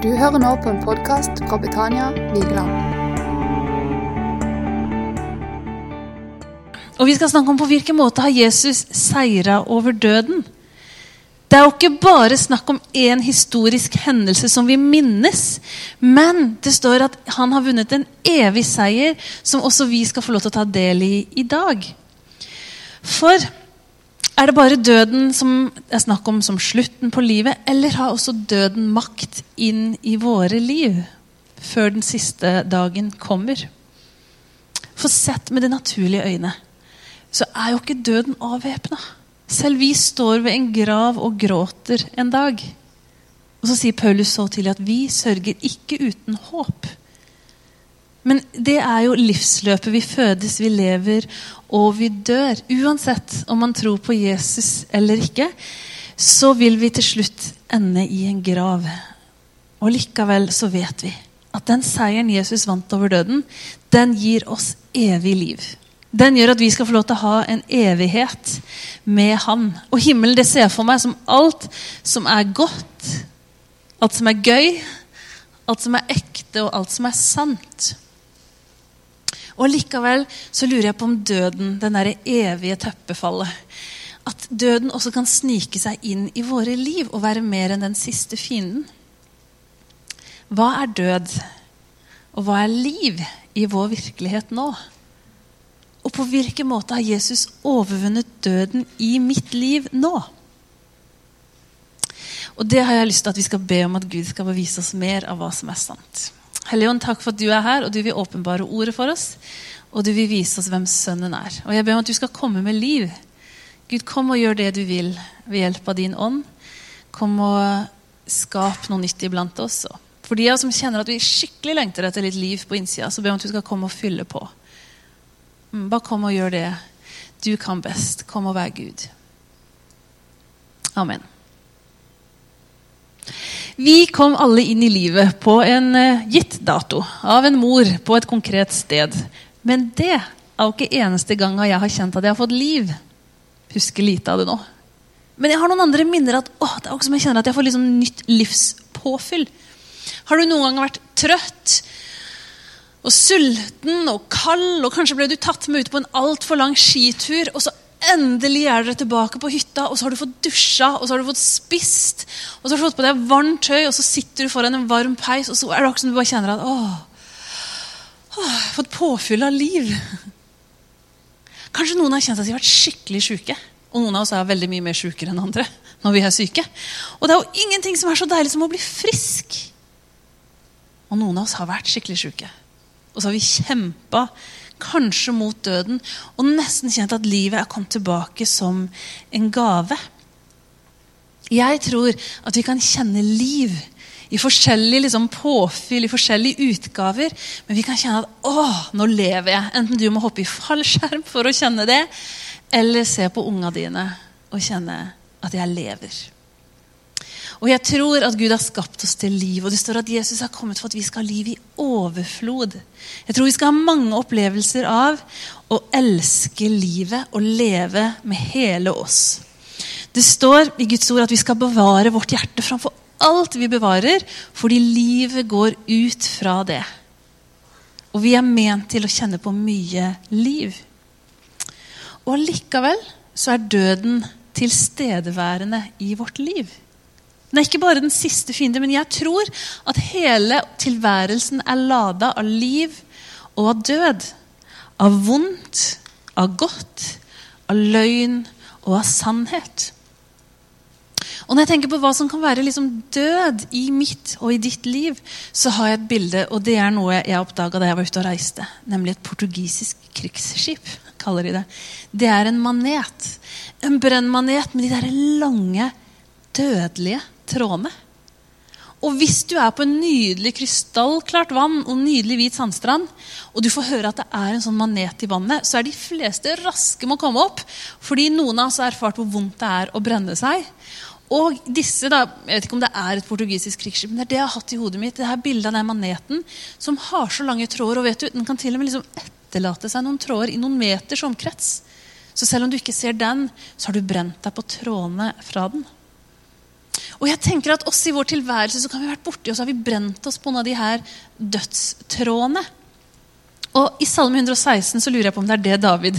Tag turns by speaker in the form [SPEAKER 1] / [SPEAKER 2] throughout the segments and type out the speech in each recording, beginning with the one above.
[SPEAKER 1] Du hører nå på en podkast fra Betania Vigeland.
[SPEAKER 2] Og vi skal snakke om på hvilken måte har Jesus seira over døden. Det er jo ikke bare snakk om én historisk hendelse som vi minnes. Men det står at han har vunnet en evig seier som også vi skal få lov til å ta del i i dag. For er det bare døden som er snakk om som slutten på livet, eller har også døden makt inn i våre liv før den siste dagen kommer? For sett med det naturlige øyne så er jo ikke døden avvæpna. Selv vi står ved en grav og gråter en dag. Og så sier Paulus så til at vi sørger ikke uten håp. Men det er jo livsløpet. Vi fødes, vi lever og vi dør. Uansett om man tror på Jesus eller ikke, så vil vi til slutt ende i en grav. Og likevel så vet vi at den seieren Jesus vant over døden, den gir oss evig liv. Den gjør at vi skal få lov til å ha en evighet med Han. Og himmelen det ser jeg for meg som alt som er godt, alt som er gøy, alt som er ekte, og alt som er sant. Og likevel så lurer jeg på om døden, den derre evige teppefallet At døden også kan snike seg inn i våre liv og være mer enn den siste fienden. Hva er død? Og hva er liv i vår virkelighet nå? Og på hvilken måte har Jesus overvunnet døden i mitt liv nå? Og det har jeg lyst til at vi skal be om at Gud skal bevise oss mer av hva som er sant. Helligånd, takk for at du er her, og du vil åpenbare ordet for oss. Og du vil vise oss hvem Sønnen er. Og jeg ber om at du skal komme med liv. Gud, kom og gjør det du vil ved hjelp av din ånd. Kom og skap noe nytt iblant oss. For de av oss som kjenner at vi skikkelig lengter etter litt liv på innsida, så ber jeg om at du skal komme og fylle på. Mm, bare kom og gjør det du kan best. Kom og vær Gud. Amen. Vi kom alle inn i livet på en uh, gitt dato av en mor på et konkret sted. Men det er jo ikke eneste ganga jeg har kjent at jeg har fått liv. Husker lite av det nå. Men jeg har noen andre minner at åh, det er også som jeg kjenner at jeg får liksom nytt livspåfyll. Har du noen gang vært trøtt og sulten og kald, og kanskje ble du tatt med ut på en altfor lang skitur, og så Endelig er dere tilbake på hytta, og så har du fått dusja og så har du fått spist. Og så har du fått på deg varmt tøy, og så sitter du foran en varm peis, og så er det akkurat som du bare kjenner at åh, åh, jeg har fått påfyll av liv. Kanskje noen har kjent at de har vært skikkelig syke. Og noen av oss er veldig mye mer sjukere enn andre når vi er syke. Og det er jo ingenting som er så deilig som å bli frisk. Og noen av oss har vært skikkelig syke. Og så har vi kjempa kanskje mot døden, og nesten kjent at livet er kommet tilbake som en gave. Jeg tror at vi kan kjenne liv i forskjellige liksom, påfyll, i forskjellige utgaver. Men vi kan kjenne at 'å, nå lever jeg'. Enten du må hoppe i fallskjerm for å kjenne det, eller se på unga dine og kjenne at jeg lever. Og jeg tror at Gud har skapt oss til liv. Og det står at Jesus har kommet for at vi skal ha liv i overflod. Jeg tror vi skal ha mange opplevelser av å elske livet og leve med hele oss. Det står i Guds ord at vi skal bevare vårt hjerte framfor alt vi bevarer, fordi livet går ut fra det. Og vi er ment til å kjenne på mye liv. Og likevel så er døden tilstedeværende i vårt liv. Den er ikke bare den siste fiende, men jeg tror at hele tilværelsen er lada av liv og av død. Av vondt, av godt, av løgn og av sannhet. Og Når jeg tenker på hva som kan være liksom død i mitt og i ditt liv, så har jeg et bilde, og det er noe jeg oppdaga da jeg var ute og reiste. Nemlig et portugisisk krigsskip. kaller de Det Det er en manet. En brennmanet med de der lange, dødelige trådene. Og hvis du er på en nydelig krystallklart vann og nydelig hvit sandstrand, og du får høre at det er en sånn manet i vannet, så er de fleste raske med å komme opp. Fordi noen av oss har erfart hvor vondt det er å brenne seg. Og disse, da, Jeg vet ikke om det er et portugisisk krigsskip, men det er det jeg har hatt i hodet mitt. det her Bildet av den maneten som har så lange tråder. og vet du, Den kan til og med liksom etterlate seg noen tråder i noen meters omkrets. Så selv om du ikke ser den, så har du brent deg på trådene fra den. Og jeg tenker at oss i vår tilværelse så kan vi ha vært borti og så har vi brent oss på noen av de her dødstrådene. Og I Salme 116 så lurer jeg på om det er det David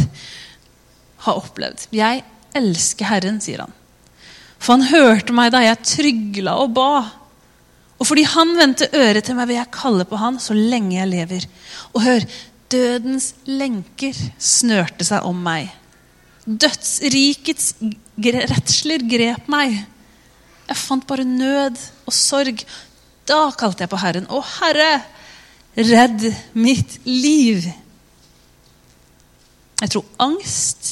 [SPEAKER 2] har opplevd. Jeg elsker Herren, sier han. For han hørte meg da jeg trygla og ba. Og fordi han vendte øret til meg, vil jeg kalle på han så lenge jeg lever. Og hør, dødens lenker snørte seg om meg. Dødsrikets redsler grep meg. Jeg fant bare nød og sorg. Da kalte jeg på Herren. Å, Herre, redd mitt liv. Jeg tror angst,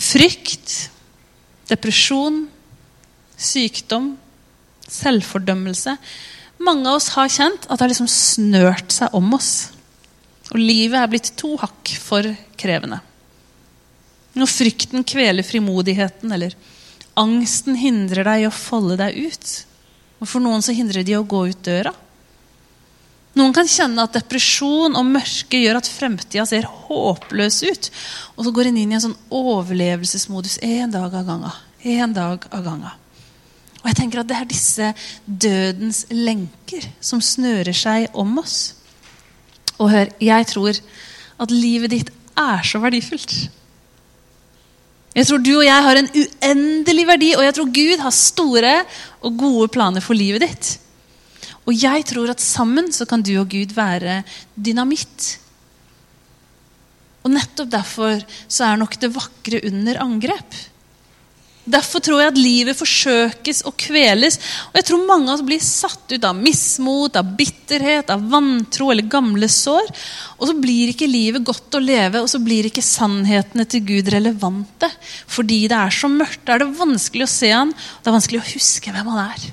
[SPEAKER 2] frykt, depresjon, sykdom, selvfordømmelse Mange av oss har kjent at det har liksom snørt seg om oss. Og livet er blitt to hakk for krevende. Når frykten kveler frimodigheten, eller angsten hindrer deg i å folde deg ut. Og for noen så hindrer de å gå ut døra. Noen kan kjenne at depresjon og mørke gjør at fremtida ser håpløs ut. Og så går en inn i en sånn overlevelsesmodus én dag av gangen. En dag av gangen. Og jeg tenker at det er disse dødens lenker som snører seg om oss. Og hør, jeg tror at livet ditt er så verdifullt. Jeg tror du og jeg har en uendelig verdi, og jeg tror Gud har store og gode planer for livet ditt. Og jeg tror at sammen så kan du og Gud være dynamitt. Og nettopp derfor så er nok det vakre under angrep. Derfor tror jeg at livet forsøkes og kveles. Og jeg tror mange av oss blir satt ut av mismot, av bitterhet, av vantro eller gamle sår. Og så blir ikke livet godt å leve, og så blir ikke sannhetene til Gud relevante. Fordi det er så mørkt. Da er det vanskelig å se han, og det er vanskelig å huske hvem han er.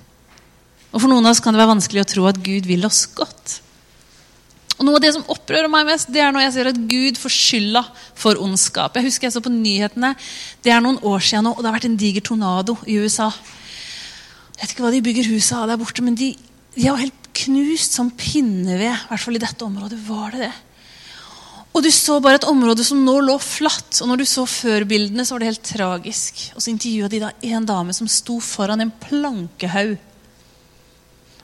[SPEAKER 2] Og for noen av oss kan det være vanskelig å tro at Gud vil oss godt. Og Noe av det som opprører meg mest, det er når jeg ser at Gud får skylda for ondskap. Jeg husker jeg så på nyhetene, Det er noen år siden nå, og det har vært en diger tornado i USA. Jeg vet ikke hva de bygger huset av der borte, men de, de jo helt knust som pinneved. I hvert fall i dette området var det det. Og du så bare et område som nå lå flatt. Og når du så før-bildene, så var det helt tragisk. Og så intervjua de da en dame som sto foran en plankehaug.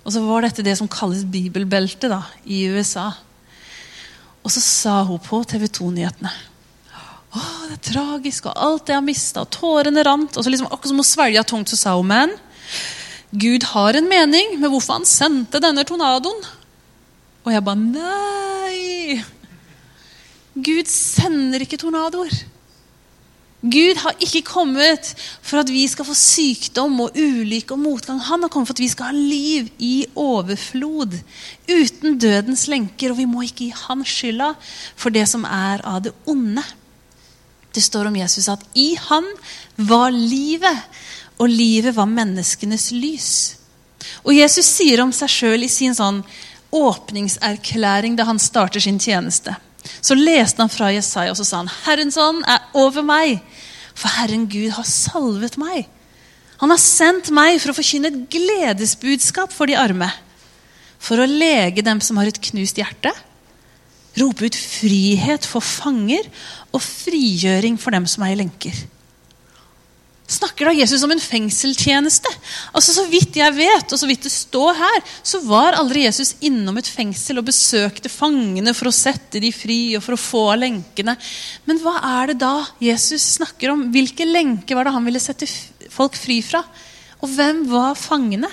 [SPEAKER 2] Og så var dette det som kalles bibelbeltet da, i USA. Og så sa hun på TV 2-nyhetene Å, det er tragisk, og alt jeg har mista, og tårene rant. Og så liksom, akkurat som hun svelga tungt, så sa hun men Gud har en mening med hvorfor han sendte denne tornadoen. Og jeg bare Nei! Gud sender ikke tornadoer. Gud har ikke kommet for at vi skal få sykdom og ulykke og motgang. Han har kommet for at vi skal ha liv i overflod. Uten dødens lenker. Og vi må ikke gi han skylda for det som er av det onde. Det står om Jesus at i han var livet, og livet var menneskenes lys. Og Jesus sier om seg sjøl i sin sånn åpningserklæring da han starter sin tjeneste. Så leste han fra Jesaja og så sa han, 'Herrens ånd er over meg, for Herren Gud har salvet meg.' Han har sendt meg for å forkynne et gledesbudskap for de arme. For å lege dem som har et knust hjerte. Rope ut frihet for fanger og frigjøring for dem som er i lenker snakker da Jesus om en fengselstjeneste. Altså Så vidt jeg vet, og så vidt det står her, så var aldri Jesus innom et fengsel og besøkte fangene for å sette de fri og for å få av lenkene. Men hva er det da Jesus snakker om? Hvilke lenker var det han ville sette folk fri fra? Og hvem var fangene?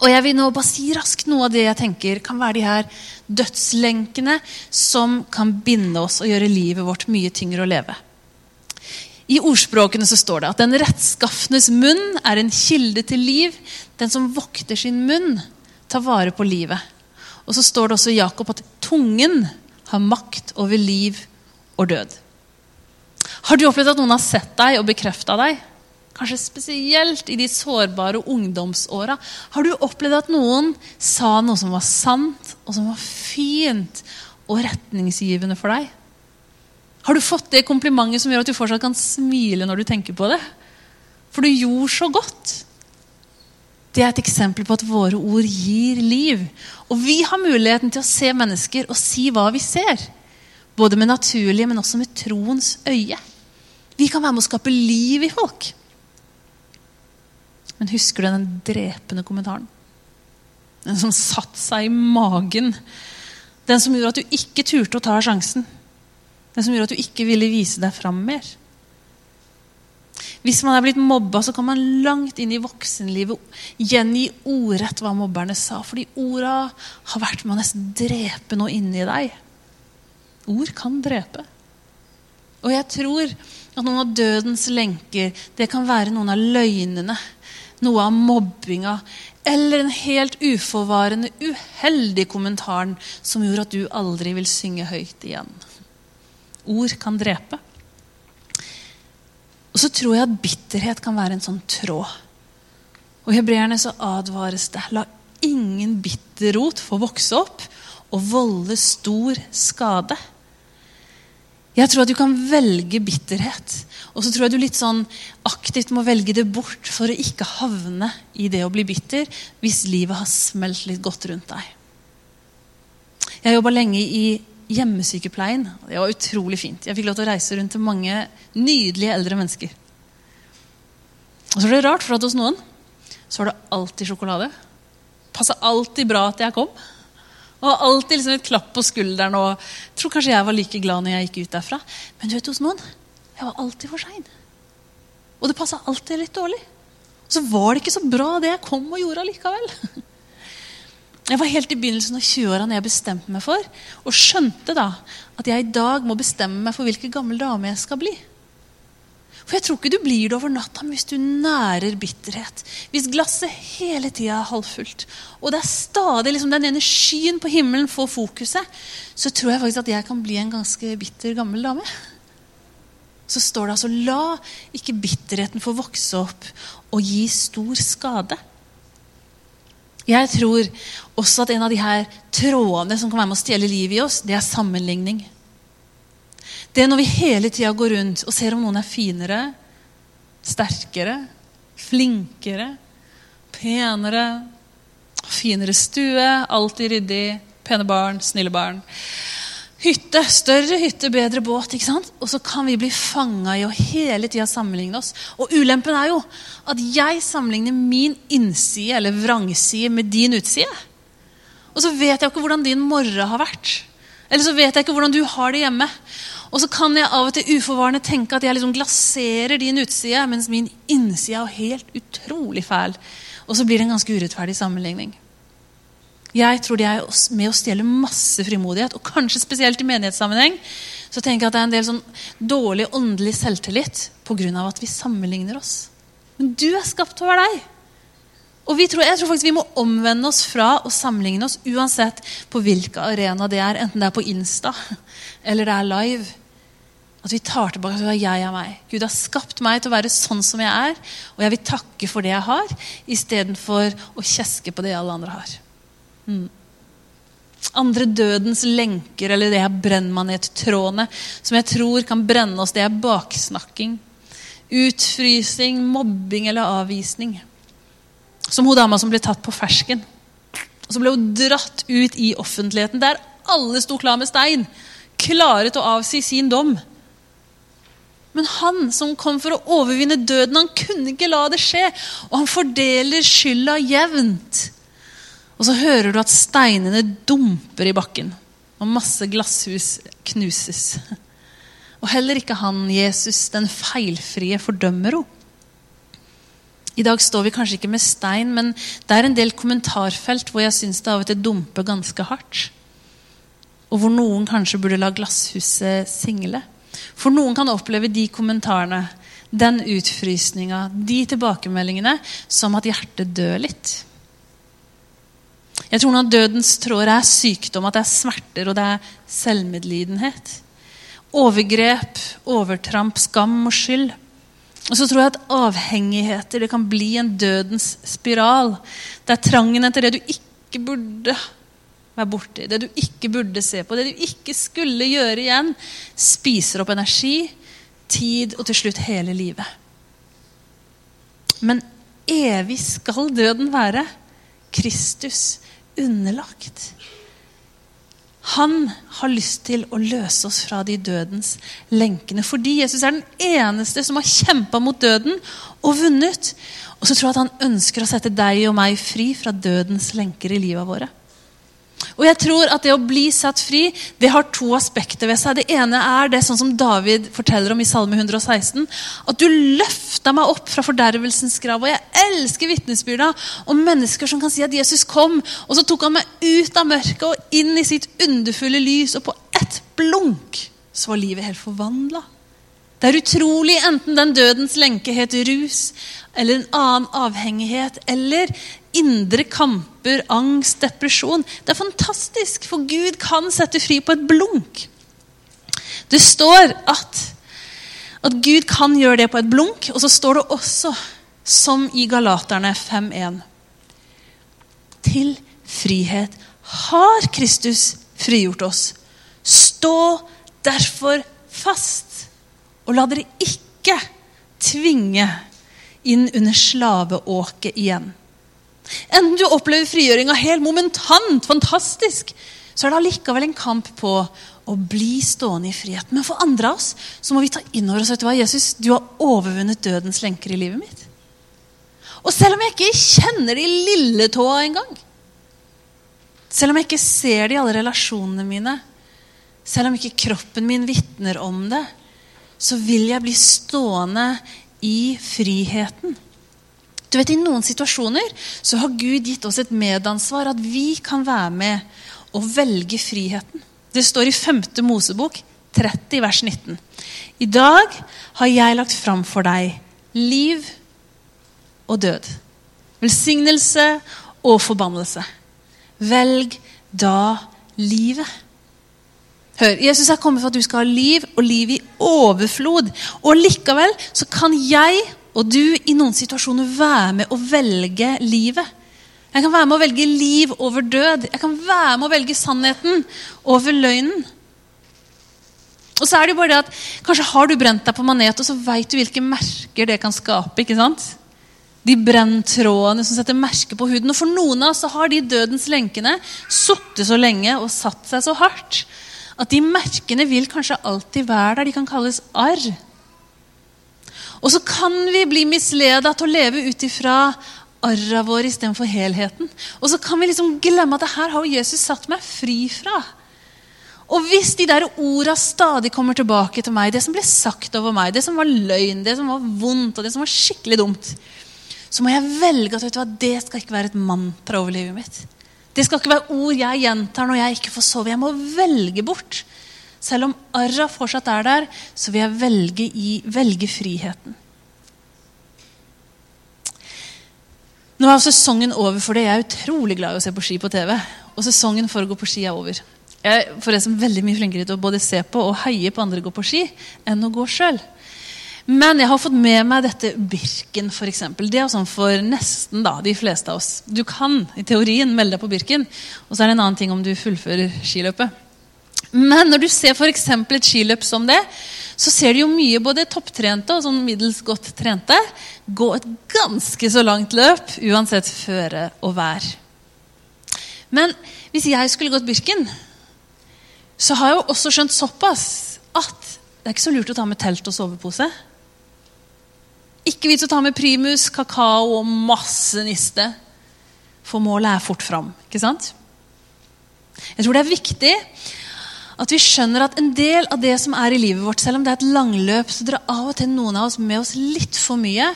[SPEAKER 2] Og jeg vil nå bare si raskt noe av det jeg tenker kan være de her dødslenkene som kan binde oss og gjøre livet vårt mye tyngre å leve. I ordspråkene så står det at den rettskaffenes munn er en kilde til liv. Den som vokter sin munn, tar vare på livet. Og så står det også i Jakob at tungen har makt over liv og død. Har du opplevd at noen har sett deg og bekrefta deg? Kanskje spesielt i de sårbare ungdomsåra. Har du opplevd at noen sa noe som var sant, og som var fint og retningsgivende for deg? Har du fått det komplimentet som gjør at du fortsatt kan smile når du tenker på det? For du gjorde så godt. Det er et eksempel på at våre ord gir liv. Og vi har muligheten til å se mennesker og si hva vi ser. Både med naturlige, men også med troens øye. Vi kan være med å skape liv i folk. Men husker du den drepende kommentaren? Den som satte seg i magen. Den som gjorde at du ikke turte å ta sjansen. Den som gjorde at du ikke ville vise deg fram mer. Hvis man er blitt mobba, så kan man langt inn i voksenlivet gjengi ordrett hva mobberne sa. Fordi orda har vært med å nesten drepe noe inni deg. Ord kan drepe. Og jeg tror at noen av dødens lenker det kan være noen av løgnene, noe av mobbinga eller en helt uforvarende, uheldig kommentaren som gjorde at du aldri vil synge høyt igjen. Ord kan drepe. Og så tror jeg at bitterhet kan være en sånn tråd. Og I hebreerne så advares det la ingen bitterrot få vokse opp og volde stor skade. Jeg tror at du kan velge bitterhet. Og så tror jeg du litt sånn aktivt må velge det bort for å ikke havne i det å bli bitter hvis livet har smelt litt godt rundt deg. Jeg jobba lenge i hjemmesykepleien. Det var utrolig fint. Jeg fikk lov til å reise rundt til mange nydelige eldre mennesker. Og så er det rart, for at hos noen så var det alltid sjokolade. Passa alltid bra at jeg kom. Og alltid liksom et klapp på skulderen. og jeg tror kanskje jeg var like glad når jeg gikk ut derfra. Men du vet hos noen jeg var alltid for sein. Og det passa alltid litt dårlig. Så var det ikke så bra det jeg kom og gjorde allikevel. Jeg var helt i begynnelsen av 20-åra når jeg bestemte meg for, og skjønte da at jeg i dag må bestemme meg for hvilken gammel dame jeg skal bli. For jeg tror ikke du blir det over natta hvis du nærer bitterhet. Hvis glasset hele tida er halvfullt, og det er stadig liksom den energien på himmelen får fokuset, så tror jeg faktisk at jeg kan bli en ganske bitter gammel dame. Så står det altså la ikke bitterheten få vokse opp og gi stor skade. Jeg tror også at en av de her trådene som kan være med å stjele livet i oss, det er sammenligning. Det er når vi hele tida går rundt og ser om noen er finere, sterkere, flinkere, penere, finere stue, alltid ryddig, pene barn, snille barn hytte. Større hytte, bedre båt. ikke sant? Og så kan vi bli fanga i å hele tida sammenligne oss. Og ulempen er jo at jeg sammenligner min innside eller vrangside med din utside. Og så vet jeg ikke hvordan din morgen har vært. Eller så vet jeg ikke hvordan du har det hjemme. Og så kan jeg av og til uforvarende tenke at jeg liksom glaserer din utside, mens min innside er helt utrolig fæl. Og så blir det en ganske urettferdig sammenligning. Jeg tror de er med å stjele masse frimodighet. Og kanskje spesielt i menighetssammenheng så tenker jeg at det er en del sånn dårlig åndelig selvtillit pga. at vi sammenligner oss. Men du er skapt til å være deg. Og tror, jeg tror faktisk vi må omvende oss fra å sammenligne oss uansett på hvilken arena det er. Enten det er på Insta eller det er live. At vi tar tilbake til at jeg er meg. Gud har skapt meg til å være sånn som jeg er. Og jeg vil takke for det jeg har, istedenfor å kjeske på det alle andre har. Mm. Andre dødens lenker, eller det her brennmanettrådene, som jeg tror kan brenne oss, det er baksnakking. Utfrysing, mobbing eller avvisning. Som hun dama som ble tatt på fersken. Og så ble hun dratt ut i offentligheten, der alle sto klar med stein. Klare til å avsi sin dom. Men han som kom for å overvinne døden, han kunne ikke la det skje. Og han fordeler skylda jevnt. Og så hører du at steinene dumper i bakken, og masse glasshus knuses. Og heller ikke han, Jesus, den feilfrie, fordømmer henne. I dag står vi kanskje ikke med stein, men det er en del kommentarfelt hvor jeg syns det av og til dumper ganske hardt. Og hvor noen kanskje burde la glasshuset single. For noen kan oppleve de kommentarene, den utfrysninga, de tilbakemeldingene, som at hjertet dør litt. Jeg tror av dødens tråder er sykdom, at det er smerter og det er selvmedlidenhet. Overgrep, overtramp, skam og skyld. Og så tror jeg at avhengigheter det kan bli en dødens spiral. Det er trangen etter det du ikke burde være borti, det du ikke burde se på, det du ikke skulle gjøre igjen, spiser opp energi, tid og til slutt hele livet. Men evig skal døden være. Kristus underlagt. Han har lyst til å løse oss fra de dødens lenkene. Fordi Jesus er den eneste som har kjempa mot døden og vunnet. Og så tror jeg at han ønsker å sette deg og meg fri fra dødens lenker i livet våre. Og jeg tror at Det å bli satt fri det har to aspekter ved seg. Det ene er det sånn som David forteller om i Salme 116. At du løfta meg opp fra fordervelsens grav. Og jeg elsker vitnesbyrda om mennesker som kan si at Jesus kom, og så tok han meg ut av mørket og inn i sitt underfulle lys, og på ett blunk så var livet helt forvandla. Det er utrolig enten den dødens lenke heter rus, eller en annen avhengighet, eller indre kamper, angst, depresjon. Det er fantastisk, for Gud kan sette fri på et blunk. Det står at, at Gud kan gjøre det på et blunk, og så står det også, som i Galaterne 5.1 Til frihet har Kristus frigjort oss. Stå derfor fast. Og la dere ikke tvinge inn under slaveåket igjen. Enten du opplever frigjøringa helt momentant, fantastisk, så er det allikevel en kamp på å bli stående i frihet. Men for andre av oss så må vi ta inn over oss hva, Jesus, du har overvunnet dødens lenker i livet mitt. Og selv om jeg ikke kjenner de lille tåa engang, selv om jeg ikke ser det i alle relasjonene mine, selv om ikke kroppen min vitner om det, så vil jeg bli stående i friheten. Du vet, I noen situasjoner så har Gud gitt oss et medansvar, at vi kan være med og velge friheten. Det står i 5. Mosebok 30, vers 19. I dag har jeg lagt fram for deg liv og død. Velsignelse og forbannelse. Velg da livet. Hør, Jesus er kommet for at du skal ha liv, og liv i overflod. Og likevel så kan jeg og du i noen situasjoner være med å velge livet. Jeg kan være med å velge liv over død. Jeg kan være med å velge sannheten over løgnen. Og så er det jo bare det at Kanskje har du brent deg på manet, og så veit du hvilke merker det kan skape. ikke sant? De brenntrådene som setter merker på huden. Og for noen av oss har de dødens lenkene sittet så lenge og satt seg så hardt at de merkene vil kanskje alltid være der. De kan kalles arr. Og så kan vi bli misleda til å leve ut ifra arra vår istedenfor helheten. Og så kan vi liksom glemme at det her har Jesus satt meg fri fra. Og hvis de der orda stadig kommer tilbake til meg, det som ble sagt over meg, det som var løgn, det som var vondt og det som var skikkelig dumt, så må jeg velge at hva, det skal ikke være et mantra over livet mitt. Det skal ikke være ord jeg gjentar når jeg ikke får sove. Jeg må velge bort. Selv om arra fortsatt er der, så vil jeg velge, i, velge friheten. Nå er sesongen over for det. Jeg er utrolig glad i å se på ski på TV. Og sesongen for å gå på ski er over. Jeg er forresten veldig mye flinkere til å både se på og heie på andre gå på ski enn å gå sjøl. Men jeg har fått med meg dette Birken, f.eks. Det er sånn for nesten da, de fleste av oss. Du kan i teorien melde deg på Birken, og så er det en annen ting om du fullfører skiløpet. Men når du ser for et skiløp som det, så ser du jo mye både topptrente og sånn middels godt trente gå et ganske så langt løp, uansett føre og vær. Men hvis jeg skulle gått Birken, så har jeg jo også skjønt såpass at det er ikke så lurt å ta med telt og sovepose. Ikke vits å ta med primus, kakao og masse niste. For målet er fort fram. ikke sant? Jeg tror det er viktig at vi skjønner at en del av det som er i livet vårt, selv om det er et langløp, så drar av og til noen av oss med oss litt for mye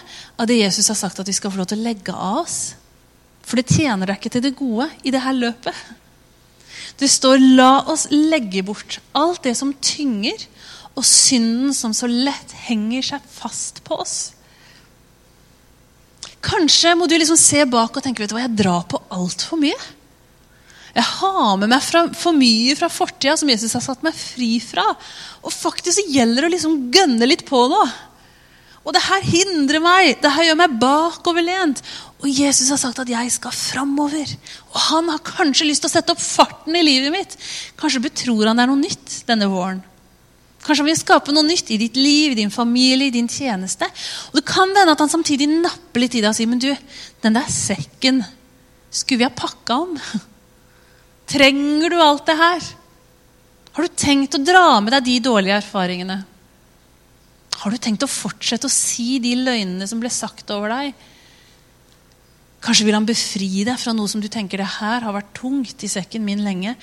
[SPEAKER 2] av det Jesus har sagt at vi skal få lov til å legge av oss. For det tjener deg ikke til det gode i det her løpet. Det står 'la oss legge bort alt det som tynger', og synden som så lett henger seg fast på oss. Kanskje må du liksom se bak og tenke vet du hva, jeg drar på altfor mye. Jeg har med meg fra, for mye fra fortida som Jesus har satt meg fri fra. Og faktisk så gjelder det å liksom gønne litt på nå. Og det her hindrer meg. Det her gjør meg bakoverlent. Og Jesus har sagt at jeg skal framover. Og han har kanskje lyst til å sette opp farten i livet mitt. Kanskje betror han det er noe nytt denne våren. Kanskje han vil skape noe nytt i ditt liv, i din familie, i din tjeneste. Og Det kan hende at han samtidig napper litt i deg og sier men du, den der sekken skulle vi ha pakka om? Trenger du alt det her? Har du tenkt å dra med deg de dårlige erfaringene? Har du tenkt å fortsette å si de løgnene som ble sagt over deg? Kanskje vil han befri deg fra noe som du tenker det her har vært tungt i sekken min lenge.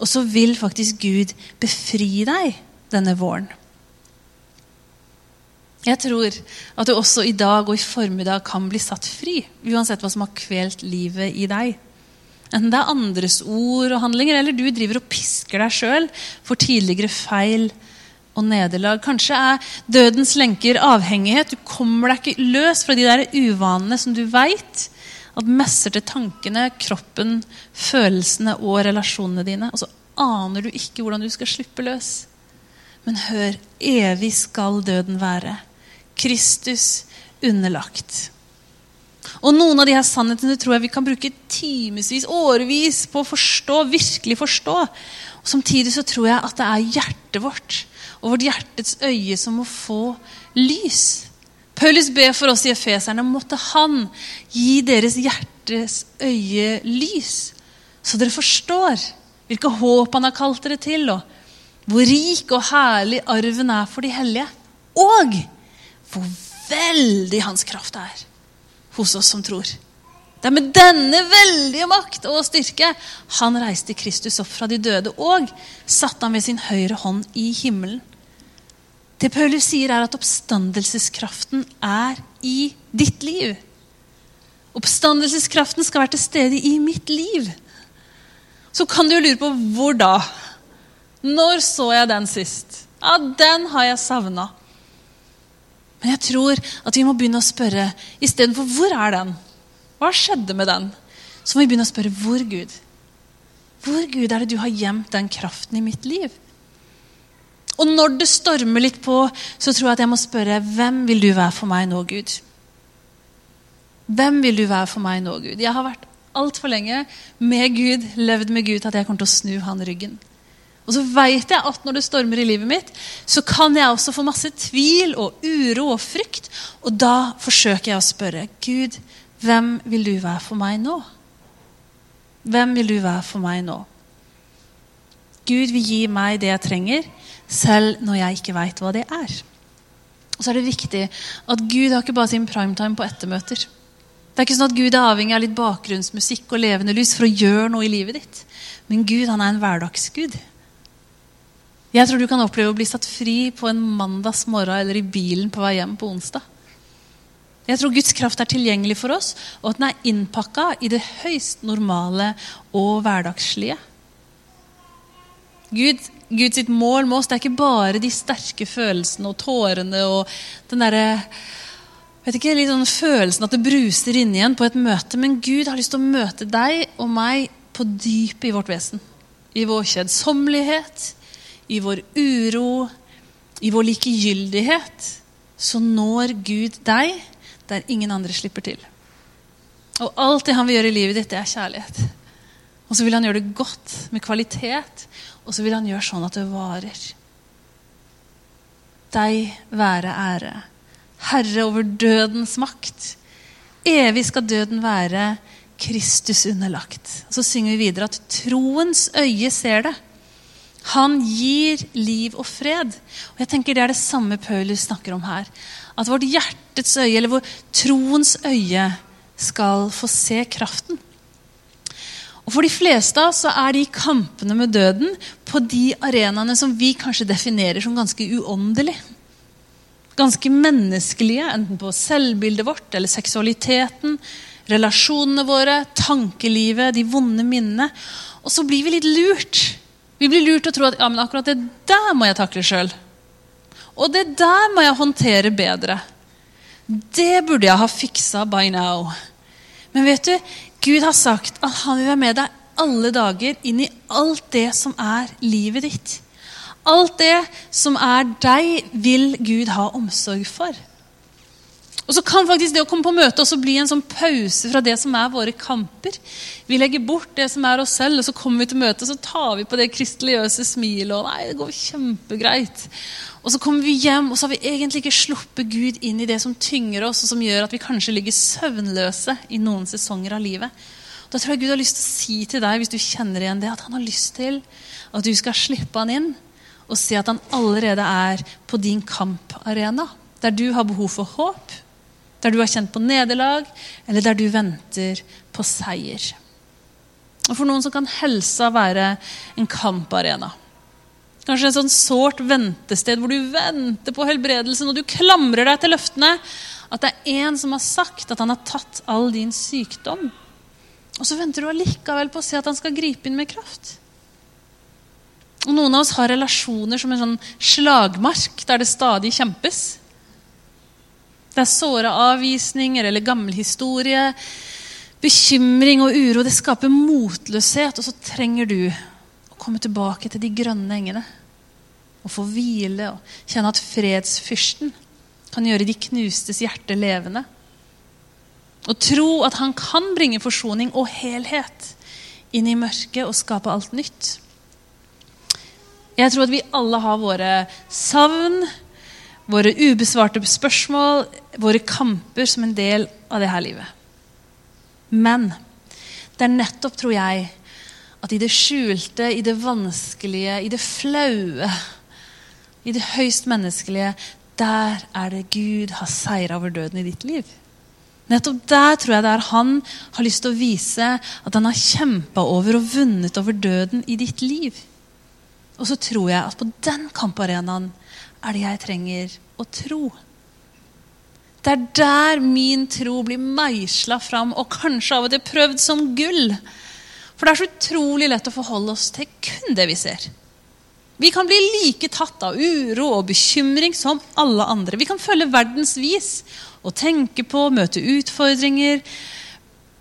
[SPEAKER 2] Og så vil faktisk Gud befri deg denne våren. Jeg tror at du også i dag og i formiddag kan bli satt fri, uansett hva som har kvelt livet i deg. Enten det er andres ord og handlinger, eller du driver og pisker deg sjøl for tidligere feil og nederlag. Kanskje er dødens lenker avhengighet. Du kommer deg ikke løs fra de der uvanene som du veit at messer til tankene, kroppen, følelsene og relasjonene dine. Og så aner du ikke hvordan du skal slippe løs. Men hør, evig skal døden være. Kristus underlagt. Og Noen av de her sannhetene tror jeg vi kan bruke timevis, årevis på å forstå. virkelig forstå. Og Samtidig så tror jeg at det er hjertet vårt og vårt hjertets øye som må få lys. Paulus ber for oss i Efeserne måtte han gi deres hjertes øye lys, så dere forstår hvilke håp han har kalt dere til, og hvor rik og herlig arven er for de hellige. Og hvor veldig hans kraft er hos oss som tror. Det er med denne veldige makt og styrke han reiste Kristus opp fra de døde og satte ham ved sin høyre hånd i himmelen. Det Paulus sier, er at oppstandelseskraften er i ditt liv. Oppstandelseskraften skal være til stede i mitt liv. Så kan du jo lure på hvor da? Når så jeg den sist? Ja, den har jeg savna. Men jeg tror at vi må begynne å spørre istedenfor hvor er den? Hva skjedde med den? Så må vi begynne å spørre hvor Gud? Hvor Gud er det du har gjemt den kraften i mitt liv? Og når det stormer litt på, så tror jeg at jeg må spørre hvem vil du være for meg nå, Gud? Hvem vil du være for meg nå, Gud? Jeg har vært altfor lenge med Gud, levd med Gud, at jeg kommer til å snu han ryggen. Og så veit jeg at når det stormer i livet mitt, så kan jeg også få masse tvil og uro og frykt. Og da forsøker jeg å spørre Gud, hvem vil du være for meg nå? Hvem vil du være for meg nå? Gud vil gi meg det jeg trenger, selv når jeg ikke veit hva det er. Og så er det viktig at Gud har ikke bare sin primetime på ettermøter. Det er ikke sånn at Gud er avhengig av litt bakgrunnsmusikk og levende lys for å gjøre noe i livet ditt. Men Gud han er en hverdagsgud. Jeg tror du kan oppleve å bli satt fri på en mandagsmorgen eller i bilen på vei hjem på onsdag. Jeg tror Guds kraft er tilgjengelig for oss, og at den er innpakka i det høyst normale og hverdagslige. Gud, Guds mål med oss det er ikke bare de sterke følelsene og tårene og den derre vet ikke, litt sånn følelsen at det bruser inni igjen på et møte. Men Gud har lyst til å møte deg og meg på dypet i vårt vesen. I vår kjedsommelighet, i vår uro, i vår likegyldighet, så når Gud deg der ingen andre slipper til. Og alt det han vil gjøre i livet ditt, det er kjærlighet. Og så vil han gjøre det godt, med kvalitet, og så vil han gjøre sånn at det varer. Deg være ære, Herre over dødens makt. Evig skal døden være Kristus underlagt. Så synger vi videre at troens øye ser det. Han gir liv og fred. Og jeg tenker Det er det samme Paulus snakker om her. At vårt hjertets øye, eller vår troens øye, skal få se kraften. Og For de fleste av oss er de kampene med døden på de arenaene som vi kanskje definerer som ganske uåndelige. Ganske menneskelige, enten på selvbildet vårt eller seksualiteten, relasjonene våre, tankelivet, de vonde minnene. Og så blir vi litt lurt vi blir lurt til å tro at ja, men akkurat det der må jeg takle sjøl. Og det der må jeg håndtere bedre. Det burde jeg ha fiksa by now. Men vet du, Gud har sagt at han vil være med deg alle dager inn i alt det som er livet ditt. Alt det som er deg, vil Gud ha omsorg for. Og så kan faktisk det å komme på møte også bli en sånn pause fra det som er våre kamper. Vi legger bort det som er oss selv, og så kommer vi til møte, og så tar vi på det kristeligøse smilet. og nei, det går kjempegreit. Og så kommer vi hjem, og så har vi egentlig ikke sluppet Gud inn i det som tynger oss, og som gjør at vi kanskje ligger søvnløse i noen sesonger av livet. Da tror jeg Gud har lyst til å si til deg, hvis du kjenner igjen det, at han har lyst til at du skal slippe han inn og se at han allerede er på din kamparena. Der du har behov for håp, der du har kjent på nederlag, eller der du venter på seier. Og For noen så kan helsa være en kamparena. Kanskje en sånn sårt ventested hvor du venter på helbredelsen og du klamrer deg til løftene. At det er en som har sagt at han har tatt all din sykdom. Og så venter du allikevel på å se at han skal gripe inn med kraft. Og Noen av oss har relasjoner som en sånn slagmark der det stadig kjempes. Det er såre avvisninger eller gammel historie. Bekymring og uro det skaper motløshet, og så trenger du å komme tilbake til de grønne engene. Og få hvile og kjenne at fredsfyrsten kan gjøre de knustes hjerte levende. Og tro at han kan bringe forsoning og helhet inn i mørket og skape alt nytt. Jeg tror at vi alle har våre savn, våre ubesvarte spørsmål, våre kamper som en del av det her livet. Men det er nettopp, tror jeg, at i det skjulte, i det vanskelige, i det flaue, i det høyst menneskelige, der er det Gud har seira over døden i ditt liv. Nettopp der tror jeg det er han har lyst til å vise at han har kjempa over og vunnet over døden i ditt liv. Og så tror jeg at på den kamparenaen er det jeg trenger å tro. Det er der min tro blir meisla fram og kanskje av og til prøvd som gull. For det er så utrolig lett å forholde oss til kun det vi ser. Vi kan bli like tatt av uro og bekymring som alle andre. Vi kan følge verdens vis og tenke på, møte utfordringer,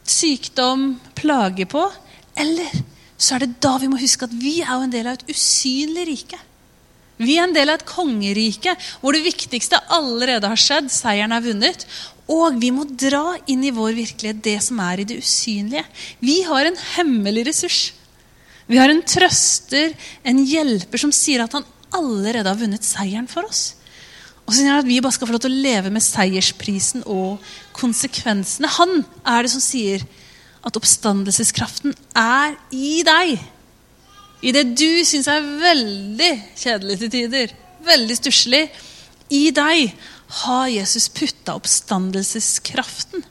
[SPEAKER 2] sykdom, plage på. Eller så er det da vi må huske at vi er jo en del av et usynlig rike. Vi er en del av et kongerike hvor det viktigste allerede har skjedd. Seieren er vunnet. Og vi må dra inn i vår virkelighet det som er i det usynlige. Vi har en hemmelig ressurs. Vi har en trøster, en hjelper, som sier at han allerede har vunnet seieren for oss. Og så sier han at vi bare skal få lov til å leve med seiersprisen og konsekvensene. Han er det som sier at oppstandelseskraften er i deg. I det du syns er veldig kjedelig til tider, veldig stusslig, i deg har Jesus putta oppstandelseskraften.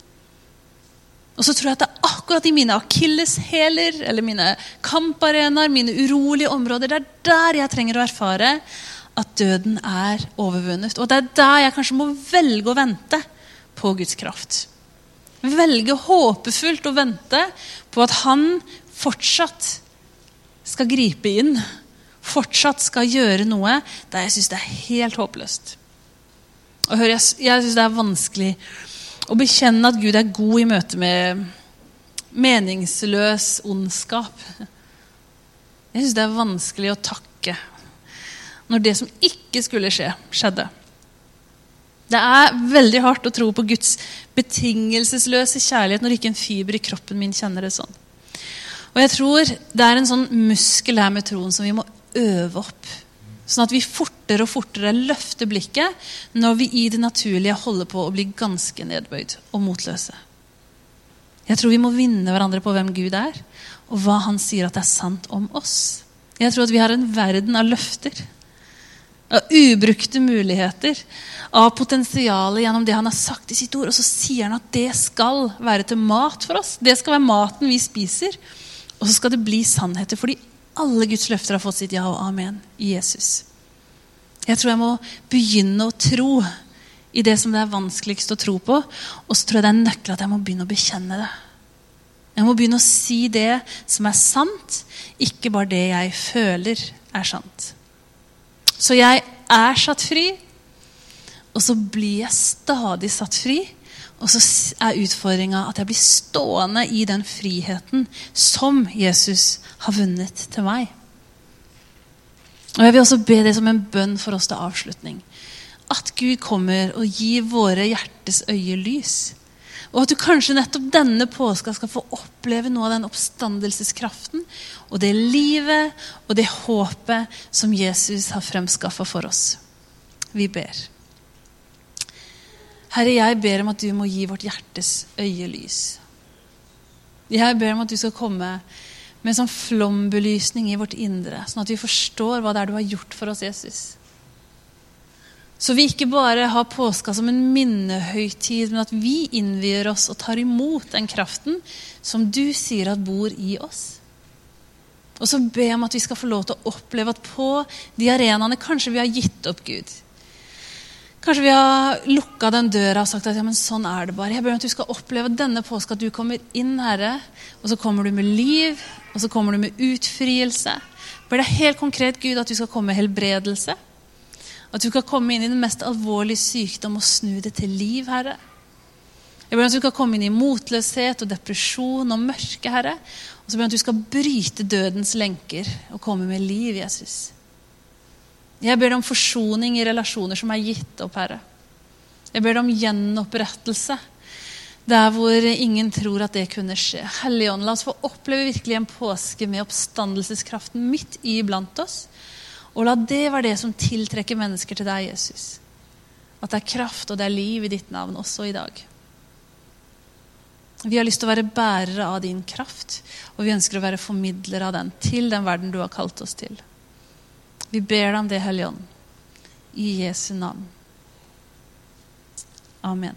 [SPEAKER 2] Og så tror jeg at det er akkurat i mine akilleshæler eller mine kamparenaer, mine urolige områder, det er der jeg trenger å erfare at døden er overvunnet. Og det er der jeg kanskje må velge å vente på Guds kraft. Velge håpefullt å vente på at han fortsatt skal gripe inn, fortsatt skal gjøre noe der jeg syns det er helt håpløst. Og hør, Jeg, jeg syns det er vanskelig å bekjenne at Gud er god i møte med meningsløs ondskap. Jeg syns det er vanskelig å takke når det som ikke skulle skje, skjedde. Det er veldig hardt å tro på Guds betingelsesløse kjærlighet når ikke en fiber i kroppen min kjenner det sånn. Og jeg tror det er en sånn muskel her med troen som vi må øve opp. Sånn at vi fortere og fortere løfter blikket når vi i det naturlige holder på å bli ganske nedbøyd og motløse. Jeg tror vi må vinne hverandre på hvem Gud er, og hva han sier at er sant om oss. Jeg tror at vi har en verden av løfter. Av ubrukte muligheter. Av potensialet gjennom det han har sagt i sitt ord. Og så sier han at det skal være til mat for oss. Det skal være maten vi spiser. Og så skal det bli sannheter, fordi alle Guds løfter har fått sitt ja og amen i Jesus. Jeg tror jeg må begynne å tro i det som det er vanskeligst å tro på. Og så tror jeg det er en nøkkel at jeg må begynne å bekjenne det. Jeg må begynne å si det som er sant, ikke bare det jeg føler er sant. Så jeg er satt fri, og så blir jeg stadig satt fri og så er utfordringa at jeg blir stående i den friheten som Jesus har vunnet til meg. Og Jeg vil også be det som en bønn for oss til avslutning. At Gud kommer og gir våre hjertes øye lys. Og at du kanskje nettopp denne påska skal få oppleve noe av den oppstandelseskraften og det livet og det håpet som Jesus har fremskaffa for oss. Vi ber. Herre, jeg ber om at du må gi vårt hjertes øye lys. Jeg ber om at du skal komme med en sånn flombelysning i vårt indre, sånn at vi forstår hva det er du har gjort for oss, Jesus. Så vi ikke bare har påska som en minnehøytid, men at vi innvier oss og tar imot den kraften som du sier at bor i oss. Og så be om at vi skal få lov til å oppleve at på de arenaene kanskje vi har gitt opp Gud. Kanskje vi har lukka den døra og sagt at ja, men sånn er det bare. Jeg ber om at du skal oppleve denne påska at du kommer inn, Herre, og så kommer du med liv, og så kommer du med utfrielse. Ber deg helt konkret, Gud, at du skal komme med helbredelse. At du kan komme inn i den mest alvorlige sykdom og snu det til liv, Herre. Jeg ber at du skal komme inn i motløshet og depresjon og mørke, Herre. Og så ber jeg at du skal bryte dødens lenker og komme med liv, Jesus. Jeg ber deg om forsoning i relasjoner som er gitt opp, Herre. Jeg ber deg om gjenopprettelse der hvor ingen tror at det kunne skje. Hellige la oss få oppleve virkelig en påske med oppstandelseskraften midt iblant oss. Og la det være det som tiltrekker mennesker til deg, Jesus. At det er kraft og det er liv i ditt navn også i dag. Vi har lyst til å være bærere av din kraft, og vi ønsker å være formidlere av den til den verden du har kalt oss til. Vi ber deg om det, Hellige Ånd, i Jesu navn. Amen.